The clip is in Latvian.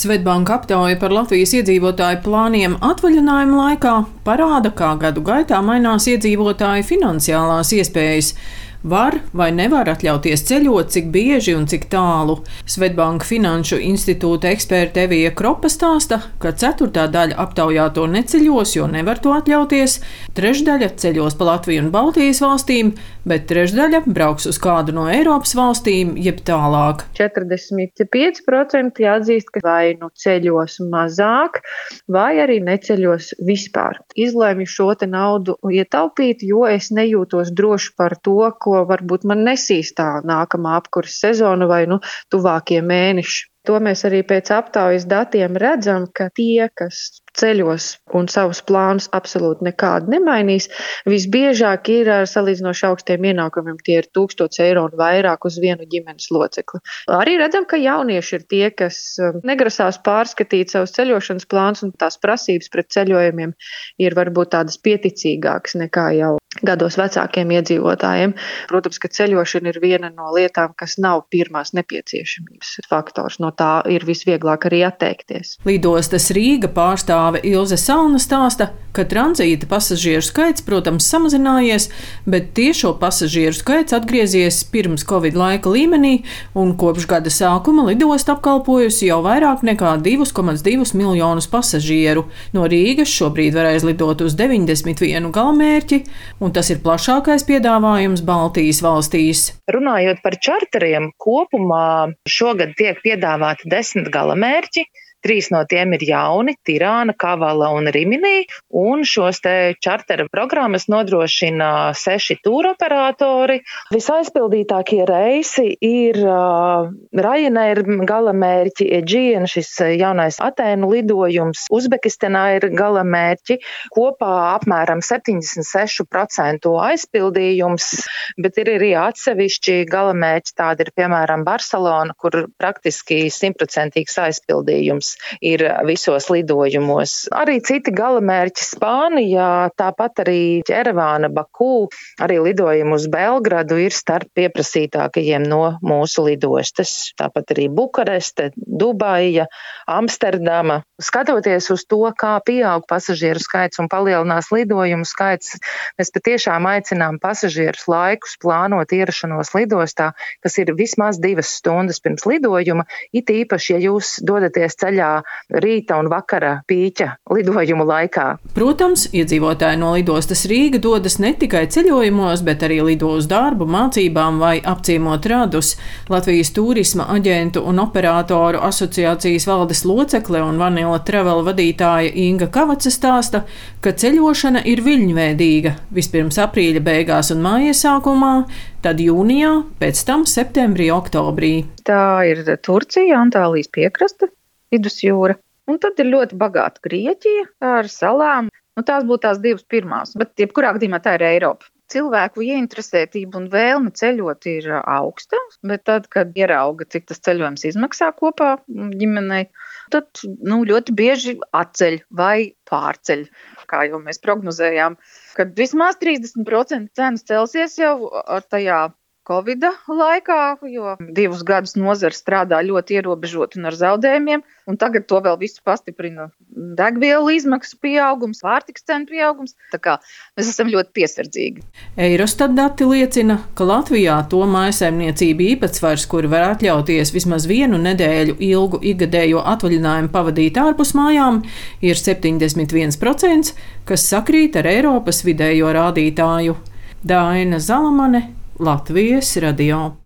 Svetbanka aptauja par Latvijas iedzīvotāju plāniem atvaļinājuma laikā parāda, kā gadu gaitā mainās iedzīvotāju finansiālās iespējas var vai nevar atļauties ceļot, cik bieži un cik tālu. Svetbanka Finanšu institūta eksperte Evija Kropa stāsta, ka ceturtā daļa aptaujāto neceļos, jo nevar to atļauties, trešdaļa ceļos pa Latviju un Baltijas valstīm, bet trešdaļa brauks uz kādu no Eiropas valstīm, jeb tālāk. 45% atzīst, ka vai nu ceļos mazāk, vai arī neceļos vispār. Izlēmu šo naudu ietaupīt, jo es nejūtos droši par to, ko ko varbūt man nesīs tā nākamā apkurses sezona vai nu, tuvākie mēneši. To mēs arī pēc aptaujas datiem redzam, ka tie, kas ceļos un savus plānus absolūti nekādi nemainīs, visbiežāk ir ar salīdzinoši augstiem ienākumiem. Tie ir 1000 eiro un vairāk uz vienu ģimenes locekli. Arī redzam, ka jaunieši ir tie, kas um, negrasās pārskatīt savus ceļošanas plānus, un tās prasības pret ceļojumiem ir varbūt tādas pieticīgākas nekā jau gados vecākiem iedzīvotājiem. Protams, ka ceļošana ir viena no lietām, kas nav pirmās nepieciešamības faktors. No tā ir visvieglāk arī atteikties. Lidostas Rīga pārstāve Ilze Salna stāsta, ka tranzīta pasažieru skaits, protams, samazinājies, bet tiešo pasažieru skaits atgriezies pirms Covid laika līmenī, un kopš gada sākuma lidosta apkalpojusi jau vairāk nekā 2,2 miljonus pasažieru. No Rīgas šobrīd var aizlidot uz 91 galamērķi, un tas ir plašākais piedāvājums Baltijas valstīs. Runājot par čarteriem, kopumā šogad tiek piedāvāti desmit galamērķi. Trīs no tiem ir jauni - Tirāna, Kavala un Riminī, un šos te čartera programmas nodrošina seši tūroperatori. Visaizpildītākie reisi ir uh, Ryanair galamērķi, Aegean, šis jaunais Atēnu lidojums, Uzbekistanā ir galamērķi, kopā apmēram 76% aizpildījums, bet ir arī atsevišķi galamērķi, tādi ir piemēram Barcelona, kur praktiski simtprocentīgs aizpildījums ir visos lidojumos. Arī citi galamērķi Spānijā, tāpat arī Ķerevāna, Baku, arī lidojumi uz Belgradu ir starp pieprasītākajiem no mūsu lidostas. Tāpat arī Bukareste, Dubaja, Amsterdama. Skatoties uz to, kā pieaug pasažieru skaits un palielinās lidojumu skaits, mēs patiešām aicinām pasažierus laikus plānot ierašanos lidostā, kas ir vismaz divas stundas pirms lidojuma, it īpaši, ja jūs dodaties ceļā ceļā rīta un vakara pīķa lidojumu laikā. Protams, iedzīvotāji no lidostas Rīga dodas ne tikai ceļojumos, bet arī lido uz darbu, mācībām vai apciemot radus. Latvijas turisma aģentu un operātoru asociācijas valdes locekle un Vanila Travel vadītāja Inga Kavaca stāsta, ka ceļošana ir viļņveidīga. Vispirms aprīļa beigās un māja sākumā, tad jūnijā, pēc tam septembrī, oktobrī. Tā ir Turcija, Antālijas piekraste, vidusjūra. Un tad ir ļoti bagāta Grieķija ar salām. Nu, tās būtu tās divas pirmās, bet jebkurā gadījumā tā ir Eiropa. Cilvēku ieinteresētība un vēlme ceļot ir augsta, bet tad, kad ierauga, cik tas ceļojums izmaksā kopā ģimenei, tad nu, ļoti bieži atceļ vai pārceļ. Kā jau mēs prognozējām, kad vismaz 30% cenas celsies jau tajā Covid laikā, jo divus gadus nozara strādā ļoti ierobežot un ar zaudējumiem, un tagad to vēl visu pastiprina degvielu izmaksu pieaugums, pārtiks cenu pieaugums. Tā kā mēs esam ļoti piesardzīgi. Eirostat dati liecina, ka Latvijā to mājsaimniecību īpatsvars, kuri var atļauties vismaz vienu nedēļu ilgu ikgadējo atvaļinājumu pavadīt ārpus mājām, ir 71%, kas sakrīt ar Eiropas vidējo rādītāju. Daina Zalamane Latvijas radio.